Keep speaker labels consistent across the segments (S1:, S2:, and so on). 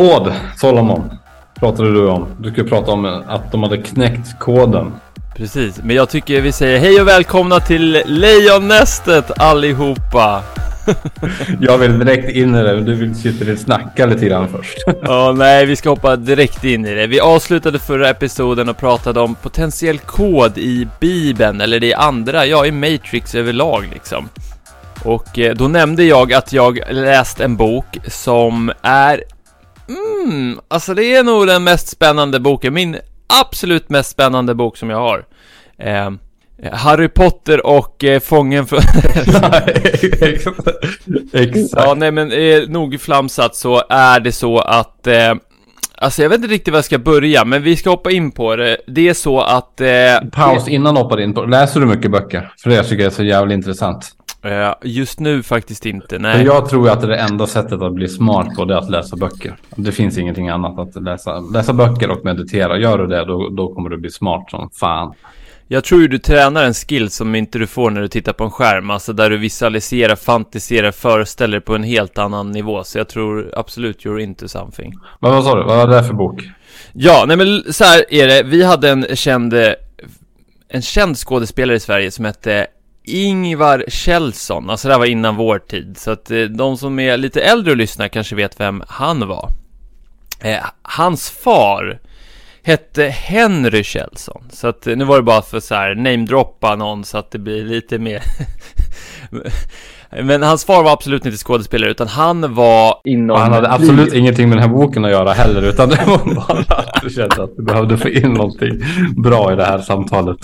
S1: Kod, Solomon, pratade du om. Du skulle prata om att de hade knäckt koden.
S2: Precis, men jag tycker vi säger hej och välkomna till Lejonnästet allihopa!
S1: jag vill direkt in i det, men du vill sitta och snacka lite grann först.
S2: Ja, nej, vi ska hoppa direkt in i det. Vi avslutade förra episoden och pratade om potentiell kod i Bibeln, eller det andra, ja, i Matrix överlag liksom. Och eh, då nämnde jag att jag läst en bok som är Mm, alltså det är nog den mest spännande boken, min absolut mest spännande bok som jag har. Eh, Harry Potter och eh, Fången för... Exakt. Ja, nej men eh, nog flamsat så är det så att eh, Alltså jag vet inte riktigt var jag ska börja, men vi ska hoppa in på det. Det är så att... Eh,
S1: Paus innan hoppar in på Läser du mycket böcker? För det tycker jag är så jävligt intressant.
S2: Uh, just nu faktiskt inte, nej.
S1: Jag tror att det enda sättet att bli smart på det är att läsa böcker. Det finns ingenting annat att läsa. Läsa böcker och meditera. Gör du det, då, då kommer du bli smart som fan.
S2: Jag tror ju du tränar en skill som inte du får när du tittar på en skärm, alltså där du visualiserar, fantiserar, föreställer dig på en helt annan nivå. Så jag tror absolut you're into something.
S1: Men vad sa du, vad var det för bok?
S2: Ja, nej men så här är det, vi hade en känd, en känd skådespelare i Sverige som hette Ingvar Kjellson, alltså det här var innan vår tid, så att eh, de som är lite äldre och lyssnar kanske vet vem han var. Eh, hans far hette Henry Kjellson, så att eh, nu var det bara för så här namedroppa någon så att det blir lite mer Men hans far var absolut inte skådespelare utan han var
S1: inom... Och han hade absolut ingenting med den här boken att göra heller utan det var bara att du kände att du behövde få in någonting bra i det här samtalet.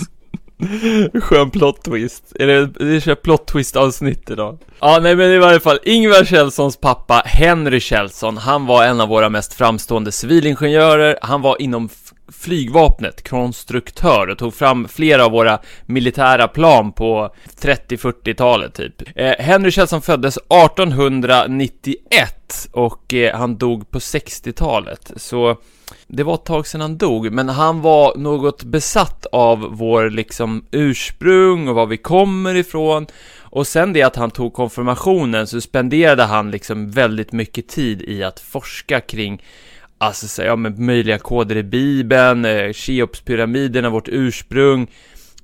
S2: Skön plot twist. eller vi kör plot twist avsnitt idag. Ja, nej men i varje fall, Ingvar Kjellsons pappa, Henry Kjellson, han var en av våra mest framstående civilingenjörer. Han var inom flygvapnet, konstruktör och tog fram flera av våra militära plan på 30-40-talet typ. Eh, Henry Kjellson föddes 1891 och eh, han dog på 60-talet, så det var ett tag sedan han dog, men han var något besatt av vår liksom ursprung och var vi kommer ifrån. Och sen det att han tog konfirmationen så spenderade han liksom väldigt mycket tid i att forska kring Alltså så, ja men möjliga koder i bibeln, eh, vårt ursprung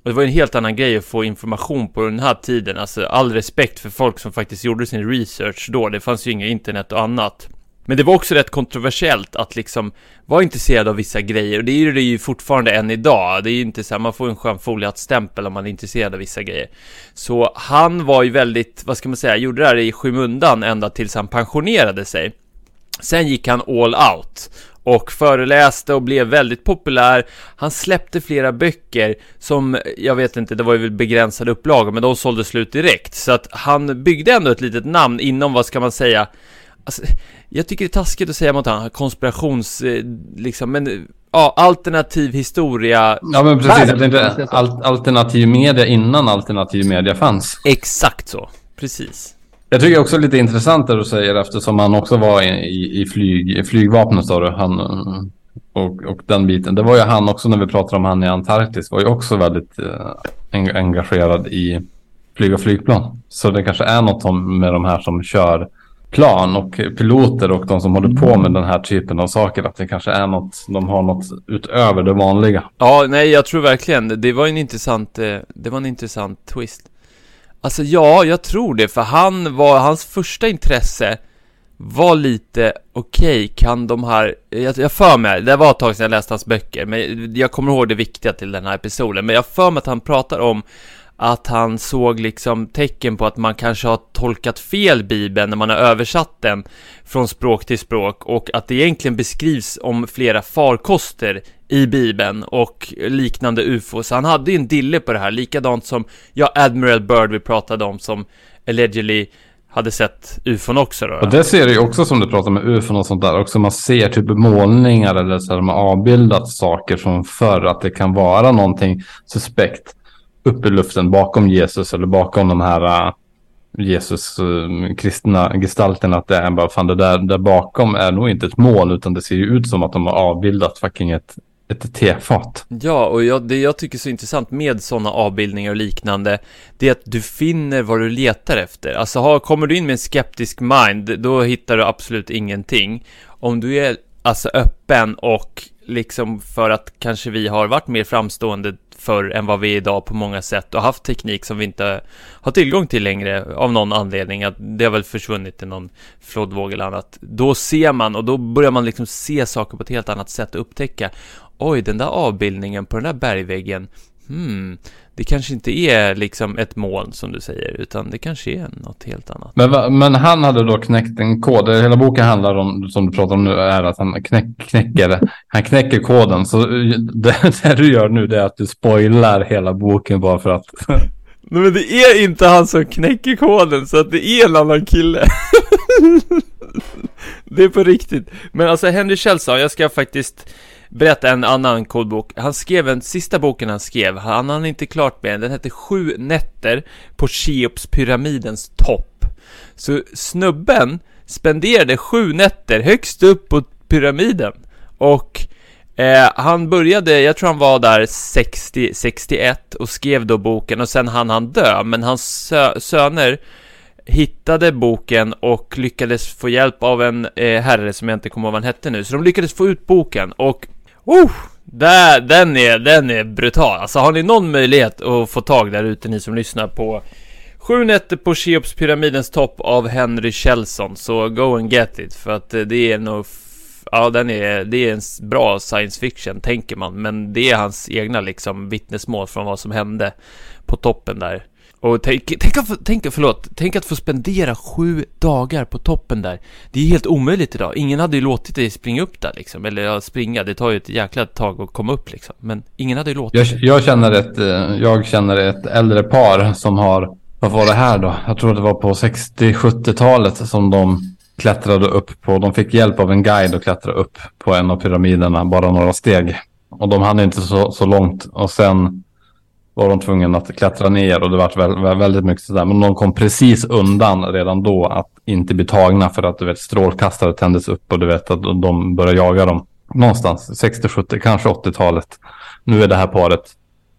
S2: och det var en helt annan grej att få information på den här tiden, alltså all respekt för folk som faktiskt gjorde sin research då, det fanns ju inga internet och annat. Men det var också rätt kontroversiellt att liksom vara intresserad av vissa grejer och det är ju det ju fortfarande än idag. Det är ju inte så här, man får en skön foliehattstämpel om man är intresserad av vissa grejer. Så han var ju väldigt, vad ska man säga, gjorde det här i skymundan ända tills han pensionerade sig. Sen gick han all out och föreläste och blev väldigt populär. Han släppte flera böcker som, jag vet inte, det var ju begränsade upplagor, men de sålde slut direkt. Så att han byggde ändå ett litet namn inom, vad ska man säga, Alltså, jag tycker det är taskigt att säga mot han konspirations, eh, liksom, men ja, alternativ historia.
S1: Ja, men precis. Jag tänkte alternativ media innan alternativ media fanns.
S2: Exakt så, precis.
S1: Jag tycker också lite intressant det du säger eftersom han också var i, i, flyg, i flygvapnet sa du, han och, och den biten. Det var ju han också när vi pratade om han i Antarktis var ju också väldigt eh, engagerad i flyga flygplan. Så det kanske är något med de här som kör plan och piloter och de som håller på med den här typen av saker. Att det kanske är något, de har något utöver det vanliga.
S2: Ja, nej, jag tror verkligen det var en intressant, eh, det var en intressant twist. Alltså ja, jag tror det, för han var, hans första intresse var lite, okej, okay, kan de här, jag, jag för mig, det var ett tag sedan jag läste hans böcker, men jag kommer ihåg det viktiga till den här episoden, men jag för mig att han pratar om att han såg liksom tecken på att man kanske har tolkat fel Bibeln när man har översatt den från språk till språk och att det egentligen beskrivs om flera farkoster i Bibeln och liknande UFO. Så han hade ju en dille på det här, likadant som ja, Admiral Byrd vi pratade om som allegedly hade sett ufon också då.
S1: Och det ser du ju också som du pratar med ufon och sånt där också. Man ser typ målningar eller så här, de har avbildat saker från förr. Att det kan vara någonting suspekt Uppe i luften bakom Jesus eller bakom de här uh, Jesus uh, kristna gestalterna. Att det är bara fan det där, där bakom är nog inte ett mål utan det ser ju ut som att de har avbildat fucking ett ett tefat.
S2: Ja, och jag, det jag tycker är så intressant med sådana avbildningar och liknande, det är att du finner vad du letar efter. Alltså, har, kommer du in med en skeptisk mind, då hittar du absolut ingenting. Om du är alltså öppen och liksom för att kanske vi har varit mer framstående förr än vad vi är idag på många sätt och haft teknik som vi inte har tillgång till längre av någon anledning. Att det har väl försvunnit i någon flodvåg eller annat. Då ser man och då börjar man liksom se saker på ett helt annat sätt och upptäcka oj, den där avbildningen på den där bergväggen, hmm, det kanske inte är liksom ett moln som du säger, utan det kanske är något helt annat.
S1: Men, men han hade då knäckt en kod. Hela boken handlar om, som du pratar om nu, är att han knäck, knäcker, han knäcker koden. Så det, det, du gör nu det är att du spoilar hela boken bara för att...
S2: Nej men det är inte han som knäcker koden, så att det är en annan kille. det är på riktigt. Men alltså Henry Kjellson, jag ska faktiskt berätta en annan kodbok. Han skrev en, sista boken han skrev, han hann inte klart med den, den hette Sju nätter på Cheopspyramidens topp. Så snubben spenderade sju nätter högst upp på pyramiden. Och eh, han började, jag tror han var där 60, 61 och skrev då boken och sen hann han dö, men hans sö söner hittade boken och lyckades få hjälp av en eh, herre som jag inte kommer ihåg vad han hette nu, så de lyckades få ut boken och Oh, där, den, är, den är brutal. Alltså har ni någon möjlighet att få tag där ute, ni som lyssnar på Sju nätter på Cheopspyramidens topp av Henry Kjellson, så go and get it. För att eh, det är nog... Ja, den är, det är en bra science fiction, tänker man. Men det är hans egna liksom vittnesmål från vad som hände på toppen där. Och tänk, tänk, att, tänk, förlåt, tänk att få spendera sju dagar på toppen där. Det är helt omöjligt idag. Ingen hade ju låtit dig springa upp där liksom. Eller ja, springa, det tar ju ett jäkla tag att komma upp liksom. Men ingen hade ju låtit
S1: jag, jag känner ett, eh, jag känner ett äldre par som har, vad var det här då? Jag tror det var på 60-70-talet som de klättrade upp på. De fick hjälp av en guide att klättra upp på en av pyramiderna, bara några steg. Och de hade inte så, så långt. Och sen var de tvungna att klättra ner och det var väldigt mycket sådär. Men de kom precis undan redan då att inte bli tagna för att du vet, strålkastare tändes upp och du vet att de började jaga dem. Någonstans 60, 70, kanske 80-talet. Nu är det här paret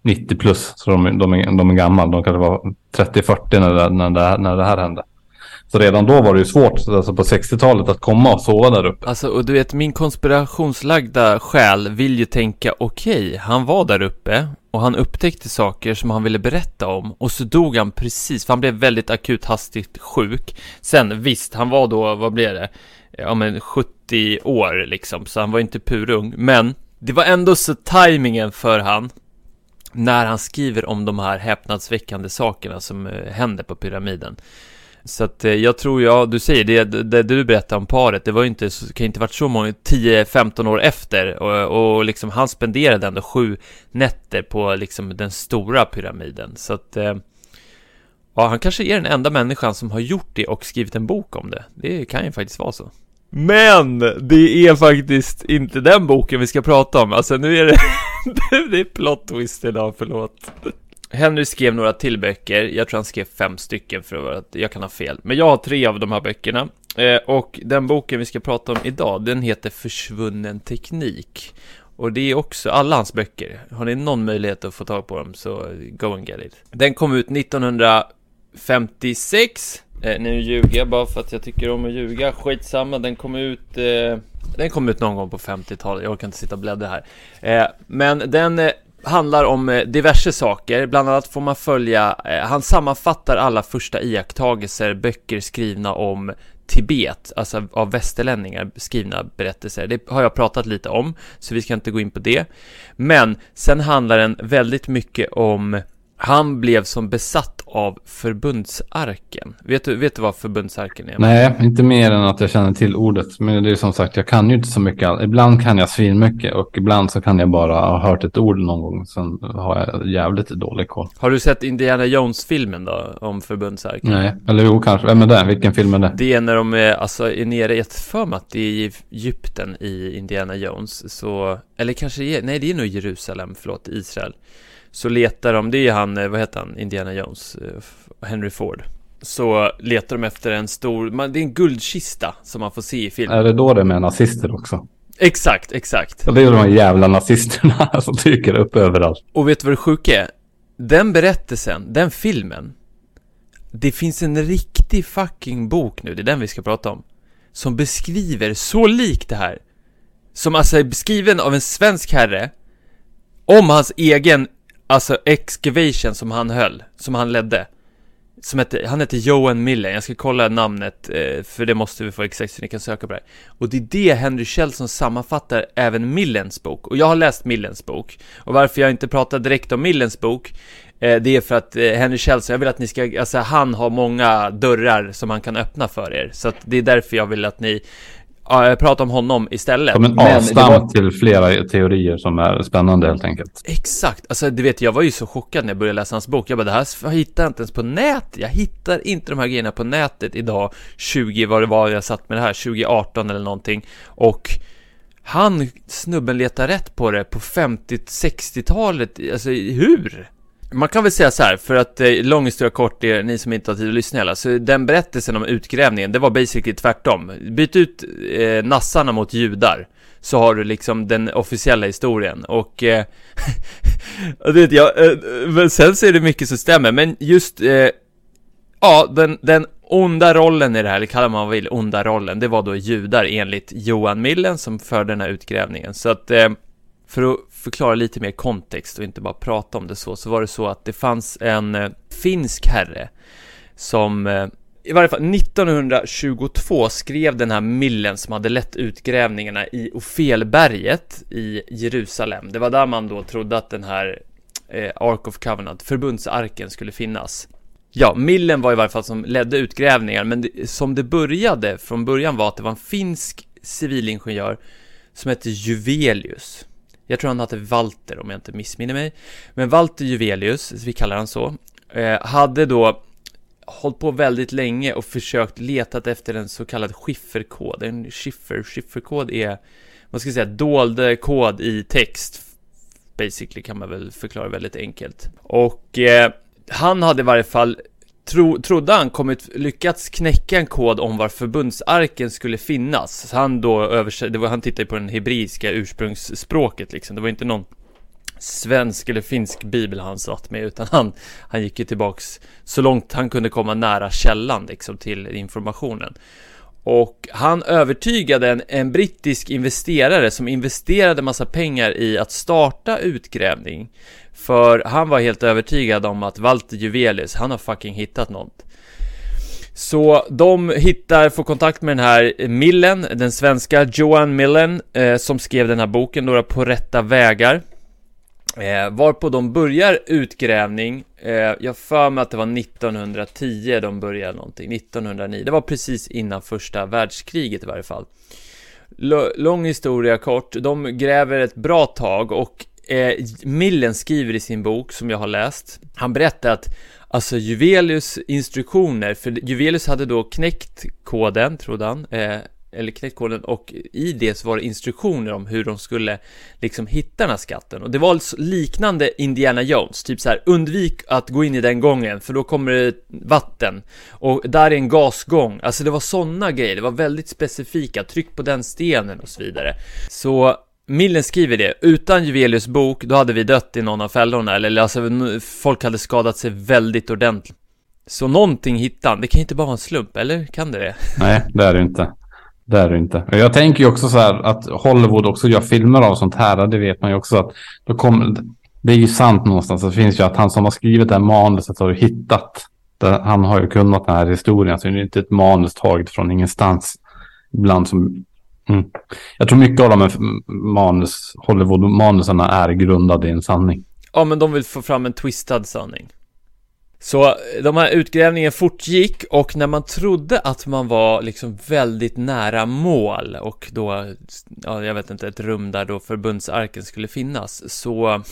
S1: 90 plus, så de, de, är, de är gamla. De kanske var 30-40 när, det, när, det, när det här hände. Så redan då var det ju svårt, alltså på 60-talet, att komma och sova där uppe.
S2: Alltså, och du vet, min konspirationslagda själ vill ju tänka, okej, okay, han var där uppe och han upptäckte saker som han ville berätta om och så dog han precis, för han blev väldigt akut hastigt sjuk. Sen visst, han var då, vad blev det? Ja men 70 år liksom, så han var inte purung. Men det var ändå så tajmingen för han när han skriver om de här häpnadsväckande sakerna som eh, händer på pyramiden. Så att eh, jag tror, ja, du säger det, det du berättar om paret, det var ju inte, kan inte varit så många, 10-15 år efter och, och liksom han spenderade ändå sju nätter på liksom den stora pyramiden. Så att, eh, ja, han kanske är den enda människan som har gjort det och skrivit en bok om det. Det kan ju faktiskt vara så. Men det är faktiskt inte den boken vi ska prata om. Alltså nu är det, det är plot twist idag, förlåt. Henry skrev några till böcker, jag tror han skrev fem stycken för att jag kan ha fel. Men jag har tre av de här böckerna. Eh, och den boken vi ska prata om idag, den heter Försvunnen teknik. Och det är också alla hans böcker. Har ni någon möjlighet att få tag på dem så go and get it. Den kom ut 1956. Eh, nu ljuger jag bara för att jag tycker om att ljuga. Skitsamma, den kom ut... Eh, den kom ut någon gång på 50-talet. Jag orkar inte sitta och bläddra här. Eh, men den eh, handlar om eh, diverse saker, bland annat får man följa, eh, han sammanfattar alla första iakttagelser, böcker skrivna om Tibet, alltså av västerlänningar skrivna berättelser. Det har jag pratat lite om, så vi ska inte gå in på det. Men sen handlar den väldigt mycket om han blev som besatt av förbundsarken. Vet du, vet du vad förbundsarken är?
S1: Nej, inte mer än att jag känner till ordet. Men det är som sagt, jag kan ju inte så mycket. Ibland kan jag svinmycket och ibland så kan jag bara ha hört ett ord någon gång. Sen har jag jävligt dålig koll.
S2: Har du sett Indiana Jones-filmen då, om förbundsarken?
S1: Nej, eller jo kanske. Vem är det? Vilken film är det?
S2: Det är när de är, alltså, är nere i ett för mig att det är i Egypten i Indiana Jones. Så, eller kanske, nej det är nog Jerusalem, förlåt, Israel. Så letar de, det är han, eh, vad heter han, Indiana Jones, eh, Henry Ford. Så letar de efter en stor, det är en guldkista som man får se i filmen.
S1: Är det då det med nazister också?
S2: Exakt, exakt.
S1: Ja, det är de här jävla nazisterna som dyker upp överallt.
S2: Och vet du vad det sjuka är? Den berättelsen, den filmen, det finns en riktig fucking bok nu, det är den vi ska prata om, som beskriver så likt det här som alltså är beskriven av en svensk herre om hans egen, alltså excavation som han höll, som han ledde. Som hette, han hette Johan Millen, jag ska kolla namnet, eh, för det måste vi få exakt så ni kan söka på det här. Och det är det Henry Kjell som sammanfattar även Millens bok, och jag har läst Millens bok. Och varför jag inte pratar direkt om Millens bok, eh, det är för att eh, Henry Kjellson, jag vill att ni ska, alltså han har många dörrar som han kan öppna för er. Så att det är därför jag vill att ni Ja, prata om honom istället.
S1: Som en avstamp var... till flera teorier som är spännande helt enkelt.
S2: Exakt, alltså du vet jag var ju så chockad när jag började läsa hans bok. Jag bara det här hittar jag inte ens på nätet. Jag hittar inte de här grejerna på nätet idag, 20 vad det var jag satt med det här, 2018 eller någonting. Och han, snubben letar rätt på det på 50-60-talet, alltså hur? Man kan väl säga så här, för att eh, lång historia kort, är ni som inte har tid att lyssna hela, så den berättelsen om utgrävningen, det var basically tvärtom. Byt ut eh, nassarna mot judar, så har du liksom den officiella historien. Och, eh, vet jag, eh, men sen så är det mycket som stämmer, men just, eh, ja, den, den onda rollen i det här, eller kallar man vad vill, onda rollen, det var då judar enligt Johan Millen som förde den här utgrävningen. Så att, eh, för att förklara lite mer kontext och inte bara prata om det så, så var det så att det fanns en eh, finsk herre som eh, i varje fall 1922 skrev den här Millen som hade lett utgrävningarna i Ofelberget i Jerusalem. Det var där man då trodde att den här eh, Ark of Covenant, förbundsarken, skulle finnas. Ja, Millen var i varje fall som ledde utgrävningar, men det, som det började från början var att det var en finsk civilingenjör som hette Juvelius. Jag tror han hette Walter om jag inte missminner mig. Men Walter Juvelius, vi kallar han så, eh, hade då hållit på väldigt länge och försökt letat efter en så kallad skifferkod. En skiffer, skifferkod är, vad ska jag säga, dold kod i text. Basically kan man väl förklara väldigt enkelt. Och eh, han hade i varje fall tro, trodde han kommit, lyckats knäcka en kod om var förbundsarken skulle finnas. Så han då översatte, han tittade på den hebreiska ursprungsspråket liksom. Det var inte någon svensk eller finsk bibel han satt med, utan han, han gick ju tillbaks så långt han kunde komma nära källan liksom till informationen. Och han övertygade en, en brittisk investerare som investerade massa pengar i att starta utgrävning för han var helt övertygad om att Walter Juvelius, han har fucking hittat något. Så de hittar, får kontakt med den här Millen, den svenska Johan Millen, eh, som skrev den här boken, några På rätta vägar. Eh, varpå de börjar utgrävning, eh, jag för mig att det var 1910 de började någonting, 1909, det var precis innan första världskriget i varje fall. L lång historia kort, de gräver ett bra tag och eh, Millen skriver i sin bok, som jag har läst, han berättar att Alltså Juvelius instruktioner, för Juvelius hade då knäckt koden, trodde han, eh, eller knäckt koden och i det så var det instruktioner om hur de skulle liksom hitta den här skatten och det var alltså liknande Indiana Jones, typ så här undvik att gå in i den gången för då kommer det vatten och där är en gasgång, alltså det var sådana grejer, det var väldigt specifika, tryck på den stenen och så vidare. Så Millen skriver det, utan Juvelius bok, då hade vi dött i någon av fällorna, eller alltså folk hade skadat sig väldigt ordentligt. Så någonting hittade han, det kan ju inte bara vara en slump, eller kan det det?
S1: Nej, det är det inte. Det är det inte. Jag tänker ju också så här att Hollywood också gör filmer av sånt här, det vet man ju också att då kommer, det är ju sant någonstans, det finns ju att han som har skrivit det här manuset har ju hittat, det, han har ju kunnat den här historien, så det är inte ett manus taget från ingenstans. Ibland som Mm. Jag tror mycket av de här manus, Hollywood-manusarna är grundade i en sanning.
S2: Ja, men de vill få fram en twistad sanning. Så de här utgrävningen fortgick och när man trodde att man var liksom väldigt nära mål och då, ja, jag vet inte, ett rum där då förbundsarken skulle finnas, så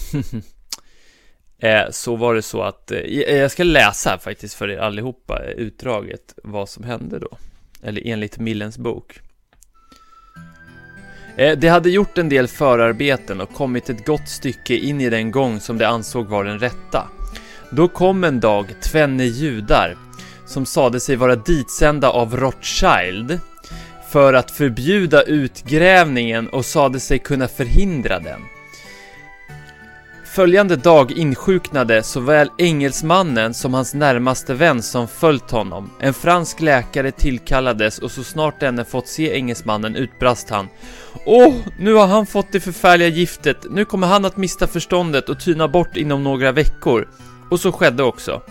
S2: eh, så var det så att, eh, jag ska läsa här faktiskt för er allihopa, utdraget, vad som hände då. Eller enligt Millens bok. Eh, det hade gjort en del förarbeten och kommit ett gott stycke in i den gång som de ansåg var den rätta. Då kom en dag tvenne judar, som sade sig vara ditsända av Rothschild, för att förbjuda utgrävningen och sade sig kunna förhindra den. Följande dag insjuknade såväl engelsmannen som hans närmaste vän som följt honom. En fransk läkare tillkallades och så snart denne fått se engelsmannen utbrast han. Åh, nu har han fått det förfärliga giftet, nu kommer han att mista förståndet och tyna bort inom några veckor. Och så skedde också.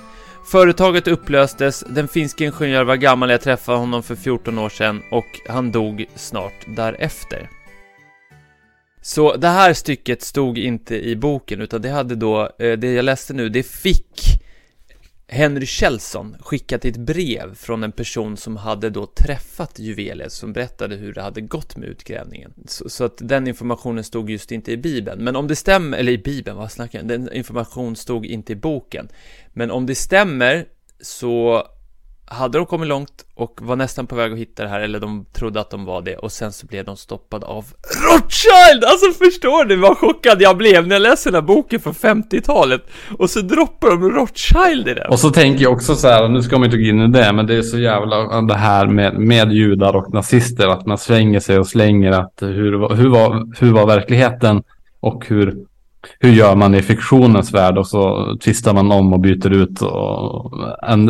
S2: Företaget upplöstes, den finske ingenjör var gammal, jag träffade honom för 14 år sedan och han dog snart därefter. Så det här stycket stod inte i boken, utan det hade då, eh, det jag läste nu, det fick Henry Kjellson skickat ett brev från en person som hade då träffat Juvelius som berättade hur det hade gått med utgrävningen. Så, så, att den informationen stod just inte i Bibeln. Men om det stämmer, eller i Bibeln, vad snackar jag? Den informationen stod inte i boken. Men om det stämmer så hade de kommit långt och var nästan på väg att hitta det här, eller de trodde att de var det, och sen så blev de stoppade av Rothschild! Alltså förstår ni vad chockad jag blev när jag läste den här boken från 50-talet, och så droppar de Rothschild i den.
S1: Och så tänker jag också så här, nu ska man inte gå in i det, men det är så jävla det här med, med judar och nazister, att man svänger sig och slänger att hur, hur, var, hur var verkligheten och hur hur gör man i fiktionens värld och så tvistar man om och byter ut och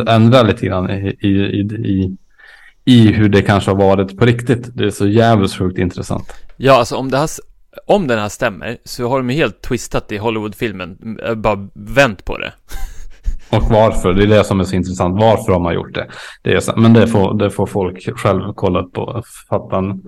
S1: ändrar lite grann i, i, i, i hur det kanske har varit på riktigt. Det är så jävligt sjukt intressant.
S2: Ja, alltså om det här, om den här stämmer så har de helt twistat i Hollywoodfilmen, bara vänt på det.
S1: Och varför, det är det som är så intressant. Varför har man gjort det? det är men det får, det får folk själv kolla upp och fatta en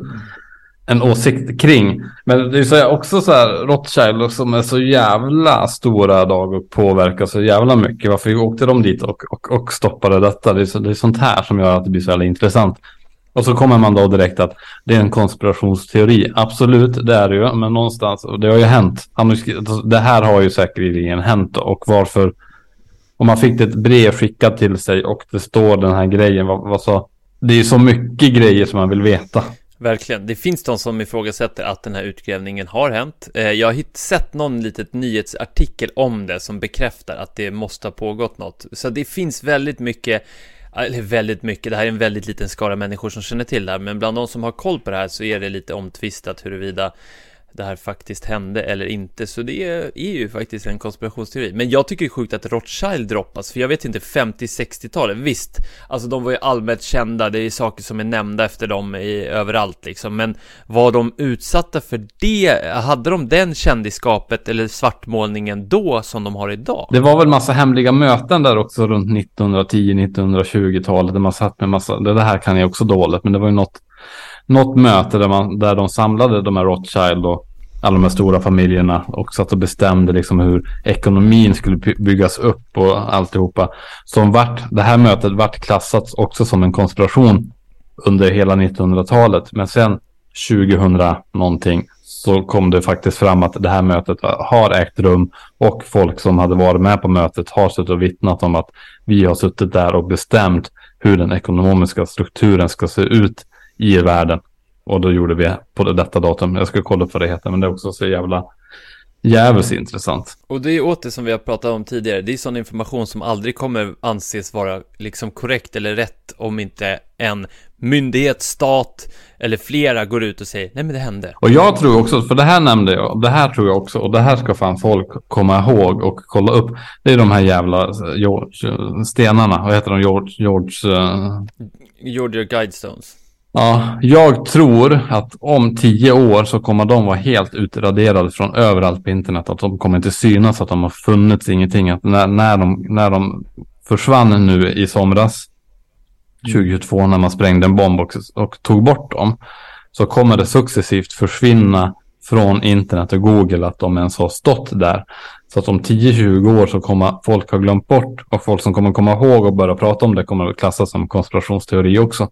S1: en åsikt kring. Men det är så också så här Rothschild som är så jävla stora idag och påverkar så jävla mycket. Varför åkte de dit och, och, och stoppade detta? Det är, så, det är sånt här som gör att det blir så jävla intressant. Och så kommer man då direkt att det är en konspirationsteori. Absolut, det är det ju. Men någonstans, och det har ju hänt. Alltså, det här har ju säkerligen hänt. Och varför, om man fick ett brev skickat till sig och det står den här grejen, vad, vad så, det är ju så mycket grejer som man vill veta.
S2: Verkligen. Det finns de som ifrågasätter att den här utgrävningen har hänt. Eh, jag har sett någon litet nyhetsartikel om det som bekräftar att det måste ha pågått något. Så det finns väldigt mycket eller väldigt mycket, det här är en väldigt liten skara människor som känner till det här, men bland de som har koll på det här så är det lite omtvistat huruvida det här faktiskt hände eller inte. Så det är ju faktiskt en konspirationsteori. Men jag tycker det är sjukt att Rothschild droppas, för jag vet inte, 50-60-talet, visst, alltså de var ju allmänt kända, det är saker som är nämnda efter dem i, överallt liksom, men var de utsatta för det? Hade de den kändisskapet eller svartmålningen då som de har idag?
S1: Det var väl massa hemliga möten där också runt 1910-1920-talet, där man satt med massa, det här kan jag också dåligt, men det var ju något något möte där, man, där de samlade de här Rothschild och alla de här stora familjerna och satt och bestämde liksom hur ekonomin skulle byggas upp och alltihopa. Som vart, det här mötet vart klassat också som en konspiration under hela 1900-talet. Men sen 2000 någonting så kom det faktiskt fram att det här mötet har ägt rum och folk som hade varit med på mötet har suttit och vittnat om att vi har suttit där och bestämt hur den ekonomiska strukturen ska se ut i världen. Och då gjorde vi på detta datum. Jag ska kolla upp vad det heter, men det är också så jävla jävligt intressant.
S2: Och det är åter som vi har pratat om tidigare, det är sån information som aldrig kommer anses vara liksom korrekt eller rätt om inte en myndighet, stat eller flera går ut och säger nej men det hände.
S1: Och jag tror också, för det här nämnde jag, det här tror jag också, och det här ska fan folk komma ihåg och kolla upp. Det är de här jävla George, stenarna, vad heter de, George, George... Uh...
S2: Georgia Guidestones.
S1: Ja, jag tror att om tio år så kommer de vara helt utraderade från överallt på internet. Att de kommer inte synas, att de har funnits ingenting. Att när, när, de, när de försvann nu i somras, 2022, när man sprängde en bomb och, och tog bort dem, så kommer det successivt försvinna från internet och Google att de ens har stått där. Så att om 10-20 år så kommer folk ha glömt bort och folk som kommer komma ihåg och börja prata om det kommer att klassas som konspirationsteori också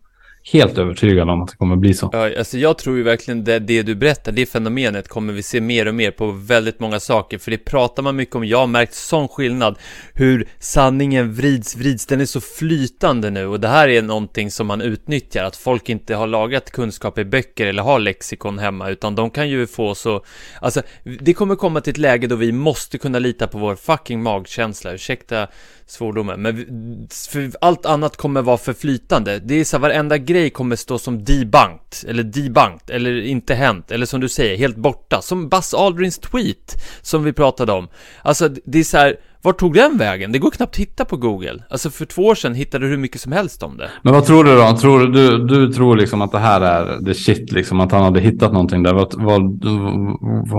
S1: helt övertygad om att det kommer bli så.
S2: Ja, alltså jag tror ju verkligen det, det du berättar, det fenomenet kommer vi se mer och mer på väldigt många saker, för det pratar man mycket om. Jag har märkt sån skillnad, hur sanningen vrids, vrids, den är så flytande nu. Och det här är någonting som man utnyttjar, att folk inte har lagrat kunskap i böcker eller har lexikon hemma, utan de kan ju få så, alltså det kommer komma till ett läge då vi måste kunna lita på vår fucking magkänsla, ursäkta svordomen, men för allt annat kommer vara för flytande. Det är så här, varenda grej grej kommer stå som debunked, eller debunked, eller inte hänt, eller som du säger, helt borta. Som Buzz Aldrins tweet, som vi pratade om. Alltså, det är så här, vart tog den vägen? Det går knappt att hitta på Google. Alltså för två år sedan hittade du hur mycket som helst om det.
S1: Men vad tror du då? Tror du, du tror liksom att det här är the shit, liksom att han hade hittat någonting där. Vad, vad,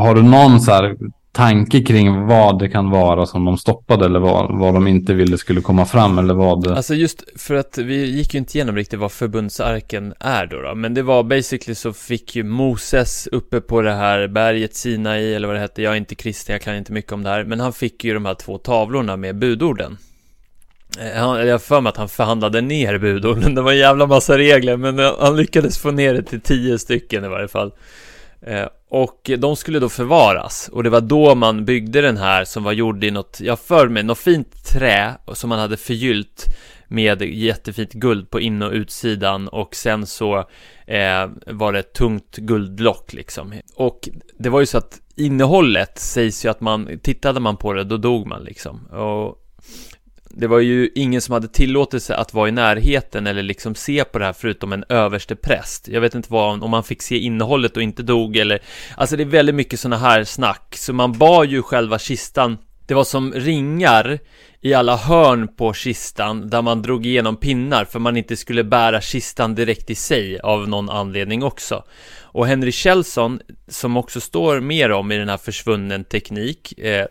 S1: har du någon så här tanke kring vad det kan vara som de stoppade eller vad, vad de inte ville skulle komma fram eller vad?
S2: Alltså just för att vi gick ju inte igenom riktigt vad förbundsarken är då, då men det var basically så fick ju Moses uppe på det här berget Sinai eller vad det hette, jag är inte kristen, jag kan inte mycket om det här, men han fick ju de här två tavlorna med budorden. Eh, han, jag för mig att han förhandlade ner budorden, det var en jävla massa regler, men han lyckades få ner det till tio stycken i varje fall. Eh, och de skulle då förvaras och det var då man byggde den här som var gjord i något, jag för mig, något fint trä som man hade förgyllt med jättefint guld på in och utsidan och sen så eh, var det ett tungt guldlock liksom. Och det var ju så att innehållet sägs ju att man, tittade man på det då dog man liksom. Och det var ju ingen som hade tillåtelse att vara i närheten eller liksom se på det här förutom en överste präst. Jag vet inte vad, om man fick se innehållet och inte dog eller Alltså det är väldigt mycket sådana här snack Så man bar ju själva kistan Det var som ringar i alla hörn på kistan där man drog igenom pinnar för man inte skulle bära kistan direkt i sig av någon anledning också. Och Henry Kjellson, som också står mer om i den här försvunnen teknik, eh,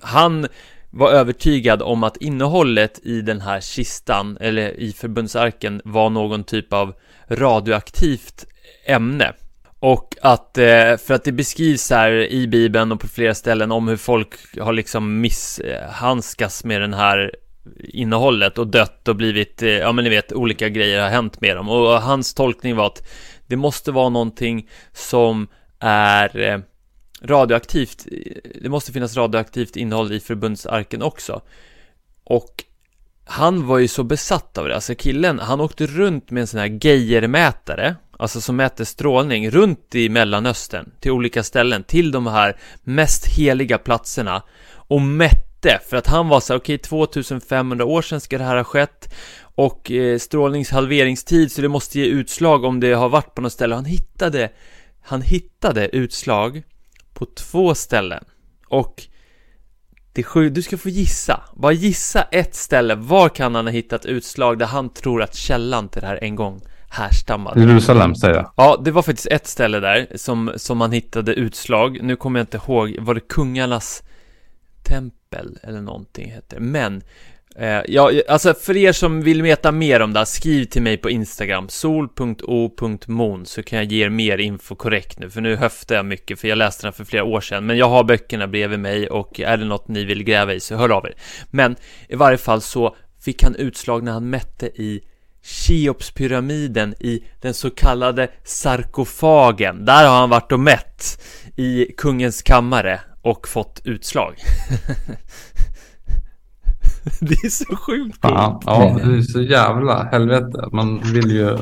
S2: han var övertygad om att innehållet i den här kistan, eller i förbundsarken, var någon typ av radioaktivt ämne. Och att, eh, för att det beskrivs här i Bibeln och på flera ställen om hur folk har liksom misshandskats med den här innehållet och dött och blivit, eh, ja men ni vet, olika grejer har hänt med dem. Och hans tolkning var att det måste vara någonting som är eh, radioaktivt, det måste finnas radioaktivt innehåll i förbundsarken också. Och han var ju så besatt av det, alltså killen, han åkte runt med en sån här gejermätare, alltså som mäter strålning, runt i Mellanöstern, till olika ställen, till de här mest heliga platserna och mätte, för att han var så okej, okay, 2500 år sedan ska det här ha skett och eh, strålningshalveringstid, så det måste ge utslag om det har varit på något ställe. Han hittade, han hittade utslag på två ställen. Och det sju, du ska få gissa. Bara gissa ett ställe. Var kan han ha hittat utslag där han tror att källan till det här en gång härstammade?
S1: Jerusalem säger jag.
S2: Ja, det var faktiskt ett ställe där som, som man hittade utslag. Nu kommer jag inte ihåg. Var det kungarnas tempel eller någonting heter. Men Eh, ja, eh, alltså för er som vill veta mer om det här, skriv till mig på Instagram, sol.o.mon, så kan jag ge er mer info korrekt nu, för nu höftar jag mycket, för jag läste den för flera år sedan, men jag har böckerna bredvid mig och är det något ni vill gräva i så hör av er. Men i varje fall så fick han utslag när han mätte i Cheopspyramiden i den så kallade sarkofagen. Där har han varit och mätt i kungens kammare och fått utslag. det är så sjukt
S1: coolt. Ja, det är så jävla helvete. Man vill ju...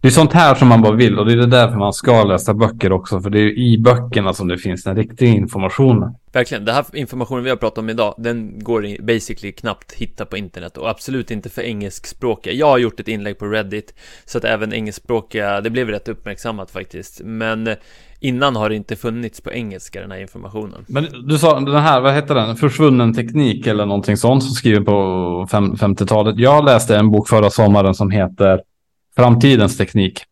S1: Det är sånt här som man bara vill och det är därför man ska läsa böcker också. För det är i böckerna som det finns den riktiga informationen.
S2: Verkligen, den här informationen vi har pratat om idag, den går basically knappt hitta på internet och absolut inte för engelskspråkiga. Jag har gjort ett inlägg på Reddit så att även engelskspråkiga, det blev rätt uppmärksammat faktiskt. Men Innan har det inte funnits på engelska den här informationen.
S1: Men du sa den här, vad heter den? Försvunnen teknik eller någonting sånt som skriven på 50-talet. Jag läste en bok förra sommaren som heter Framtidens teknik.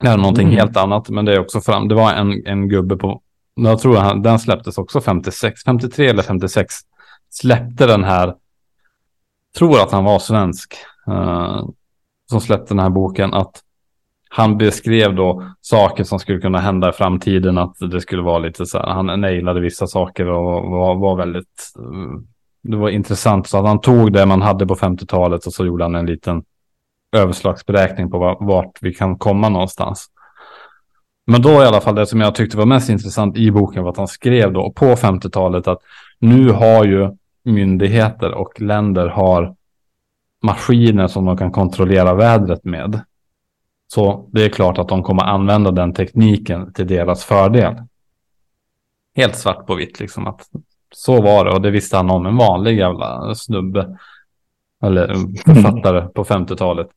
S1: Det är någonting mm. helt annat, men det är också fram. Det var en, en gubbe på, jag tror han, den släpptes också 56, 53 eller 56. Släppte den här, tror att han var svensk, uh, som släppte den här boken, att han beskrev då saker som skulle kunna hända i framtiden, att det skulle vara lite så här, han nailade vissa saker och var, var väldigt, eh, det var intressant. Så att han tog det man hade på 50-talet och så gjorde han en liten överslagsberäkning på vart vi kan komma någonstans. Men då i alla fall det som jag tyckte var mest intressant i boken var att han skrev då på 50-talet att nu har ju myndigheter och länder har maskiner som de kan kontrollera vädret med. Så det är klart att de kommer använda den tekniken till deras fördel. Helt svart på vitt liksom att så var det och det visste han om en vanlig jävla snubbe. Eller författare på 50-talet.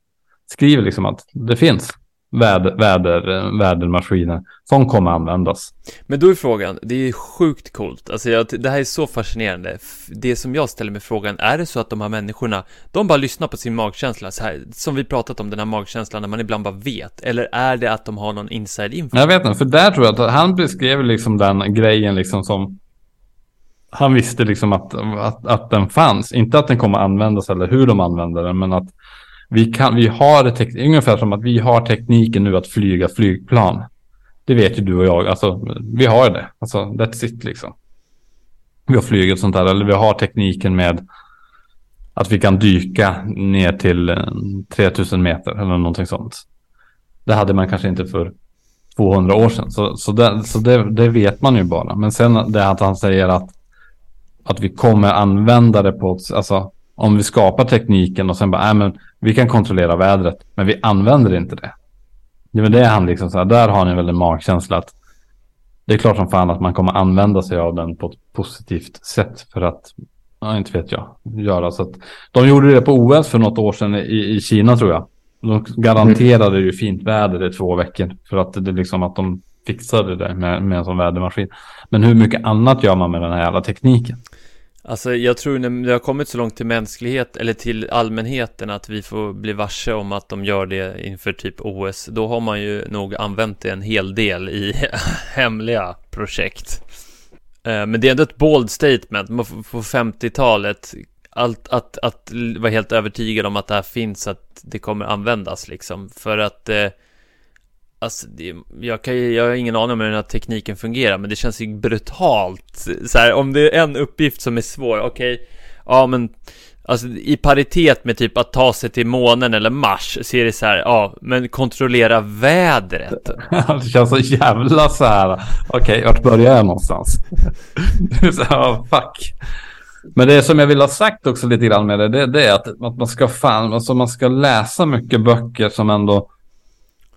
S1: Skriver liksom att det finns väder, väder, vädermaskiner som kommer användas.
S2: Men då är frågan, det är sjukt coolt, alltså jag, det här är så fascinerande. Det som jag ställer mig frågan, är det så att de här människorna, de bara lyssnar på sin magkänsla, så här, som vi pratat om den här magkänslan, när man ibland bara vet, eller är det att de har någon inside info?
S1: Jag vet inte, för där tror jag att han beskrev liksom den grejen liksom som han visste liksom att, att, att den fanns, inte att den kommer användas eller hur de använder den, men att vi, kan, vi har tek, ungefär som att vi har tekniken nu att flyga flygplan. Det vet ju du och jag, alltså vi har det, alltså that's it liksom. Vi har flugit sånt där, eller vi har tekniken med att vi kan dyka ner till eh, 3000 meter eller någonting sånt. Det hade man kanske inte för 200 år sedan, så, så, det, så det, det vet man ju bara. Men sen det att han säger att, att vi kommer använda det på, alltså om vi skapar tekniken och sen bara, äh, men vi kan kontrollera vädret, men vi använder inte det. Det är det han liksom så här, där har ni väl en magkänsla att det är klart som fan att man kommer använda sig av den på ett positivt sätt för att, ja, inte vet jag, göra så att de gjorde det på OS för något år sedan i, i Kina tror jag. De garanterade mm. ju fint väder i två veckor för att det liksom att de fixade det med, med en sån vädermaskin. Men hur mycket annat gör man med den här jävla tekniken?
S2: Alltså jag tror när det har kommit så långt till mänsklighet eller till allmänheten att vi får bli varse om att de gör det inför typ OS Då har man ju nog använt det en hel del i hemliga projekt. Eh, men det är ändå ett bold statement. På 50-talet allt, att, att vara helt övertygad om att det här finns, att det kommer användas liksom. För att eh, Alltså, det, jag, kan, jag har ingen aning om hur den här tekniken fungerar, men det känns ju brutalt. Så här, om det är en uppgift som är svår, okej, okay, ja men Alltså i paritet med typ att ta sig till månen eller Mars så är det så här, ja, men kontrollera vädret.
S1: det känns så jävla så här, okej, okay, vart börjar jag någonstans? så här, fuck. Men det som jag vill ha sagt också lite grann med det, det, det är att, att man ska fan, alltså man ska läsa mycket böcker som ändå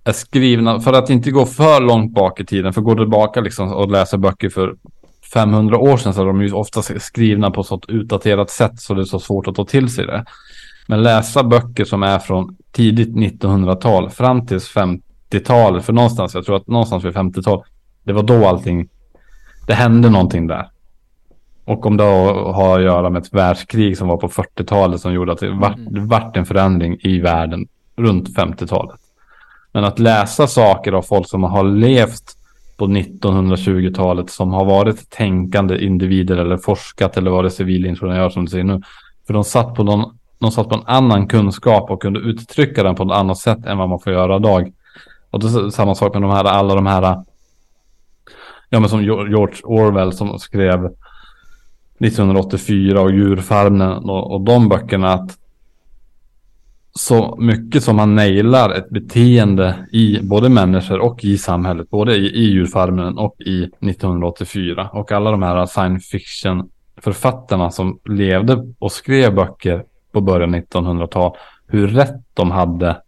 S1: är skrivna, för att inte gå för långt bak i tiden, för går du tillbaka liksom och läser böcker för 500 år sedan så är de ju ofta skrivna på så utdaterat sätt så det är så svårt att ta till sig det. Men läsa böcker som är från tidigt 1900-tal fram till 50-talet, för någonstans, jag tror att någonstans vid 50-tal, det var då allting, det hände någonting där. Och om det har att göra med ett världskrig som var på 40-talet som gjorde att det vart, det vart en förändring i världen runt 50-talet. Men att läsa saker av folk som har levt på 1920-talet som har varit tänkande individer eller forskat eller varit civilingenjör som du säger nu. För de satt på någon, de satt på en annan kunskap och kunde uttrycka den på ett annat sätt än vad man får göra idag. Och det är samma sak med de här, alla de här, ja men som George Orwell som skrev 1984 och djurfarmen och, och de böckerna att så mycket som man nailar ett beteende i både människor och i samhället, både i, i djurfarmen och i 1984. Och alla de här science fiction författarna som levde och skrev böcker på början 1900-tal, hur rätt de hade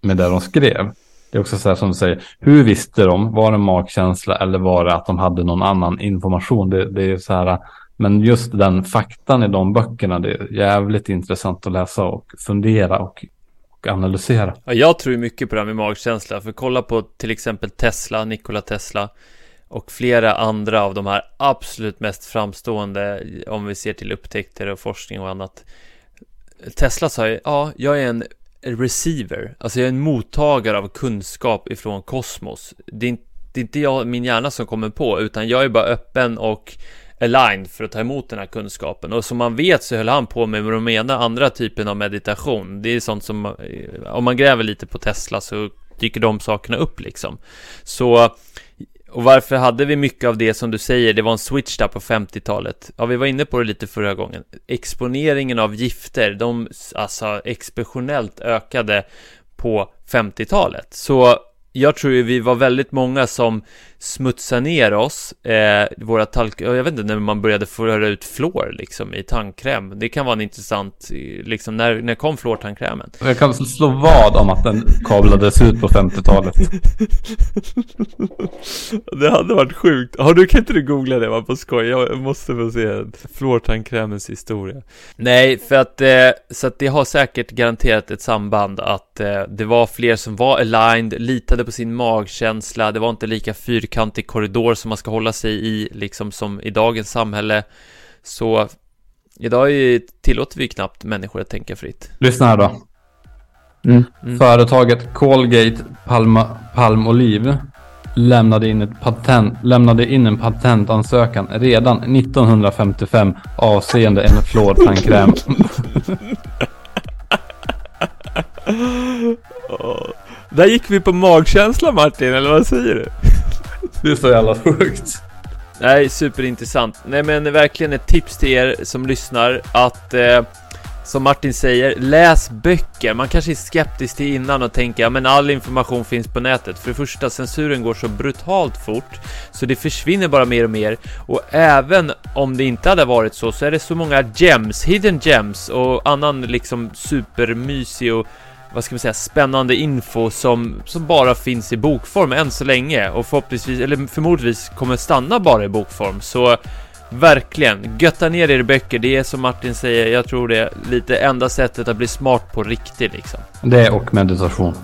S1: med det de skrev. Det är också så här som du säger, hur visste de? Var det magkänsla eller var det att de hade någon annan information? Det, det är så här, men just den faktan i de böckerna, det är jävligt intressant att läsa och fundera och, och analysera.
S2: Ja, jag tror mycket på det här med magkänsla, för kolla på till exempel Tesla, Nikola Tesla och flera andra av de här absolut mest framstående, om vi ser till upptäckter och forskning och annat. Tesla sa ju, ja, jag är en receiver, alltså jag är en mottagare av kunskap ifrån kosmos. Det är inte, det är inte jag, min hjärna som kommer på, utan jag är bara öppen och aligned för att ta emot den här kunskapen. Och som man vet så höll han på med de ena andra typen av meditation. Det är sånt som, eh, om man gräver lite på Tesla så dyker de sakerna upp liksom. Så, och varför hade vi mycket av det som du säger, det var en switch där på 50-talet. Ja, vi var inne på det lite förra gången. Exponeringen av gifter, de alltså exceptionellt ökade på 50-talet. Så jag tror ju vi var väldigt många som smutsade ner oss, eh, våra talk... Jag vet inte när man började föra ut fluor liksom i tandkräm. Det kan vara en intressant, liksom när, när kom fluortandkrämen?
S1: Jag kan slå vad om att den kablades ut på 50-talet.
S2: det hade varit sjukt. Har du, kan inte du googla det bara på skoj? Jag måste få se fluortandkrämens historia. Nej, för att, eh, så att det har säkert garanterat ett samband att eh, det var fler som var aligned, litade på sin magkänsla, det var inte lika fyrkantig korridor som man ska hålla sig i, liksom som i dagens samhälle. Så idag är, tillåter vi knappt människor att tänka fritt.
S1: Lyssna här då. Mm. Mm. Företaget Colgate Palma, Palmolive lämnade in, ett patent, lämnade in en patentansökan redan 1955 avseende en fluortandkräm.
S2: Där gick vi på magkänsla Martin, eller vad säger du?
S1: Det är så jävla sjukt.
S2: Nej, superintressant. Nej men verkligen ett tips till er som lyssnar att eh, som Martin säger, läs böcker. Man kanske är skeptisk till innan och tänker, ja men all information finns på nätet. För det första, censuren går så brutalt fort, så det försvinner bara mer och mer. Och även om det inte hade varit så, så är det så många gems, hidden gems och annan liksom supermysig och vad ska man säga, spännande info som, som bara finns i bokform än så länge och förhoppningsvis, eller förmodligen kommer stanna bara i bokform. Så verkligen, götta ner er i böcker. Det är som Martin säger, jag tror det är lite enda sättet att bli smart på riktigt liksom.
S1: Det och meditation.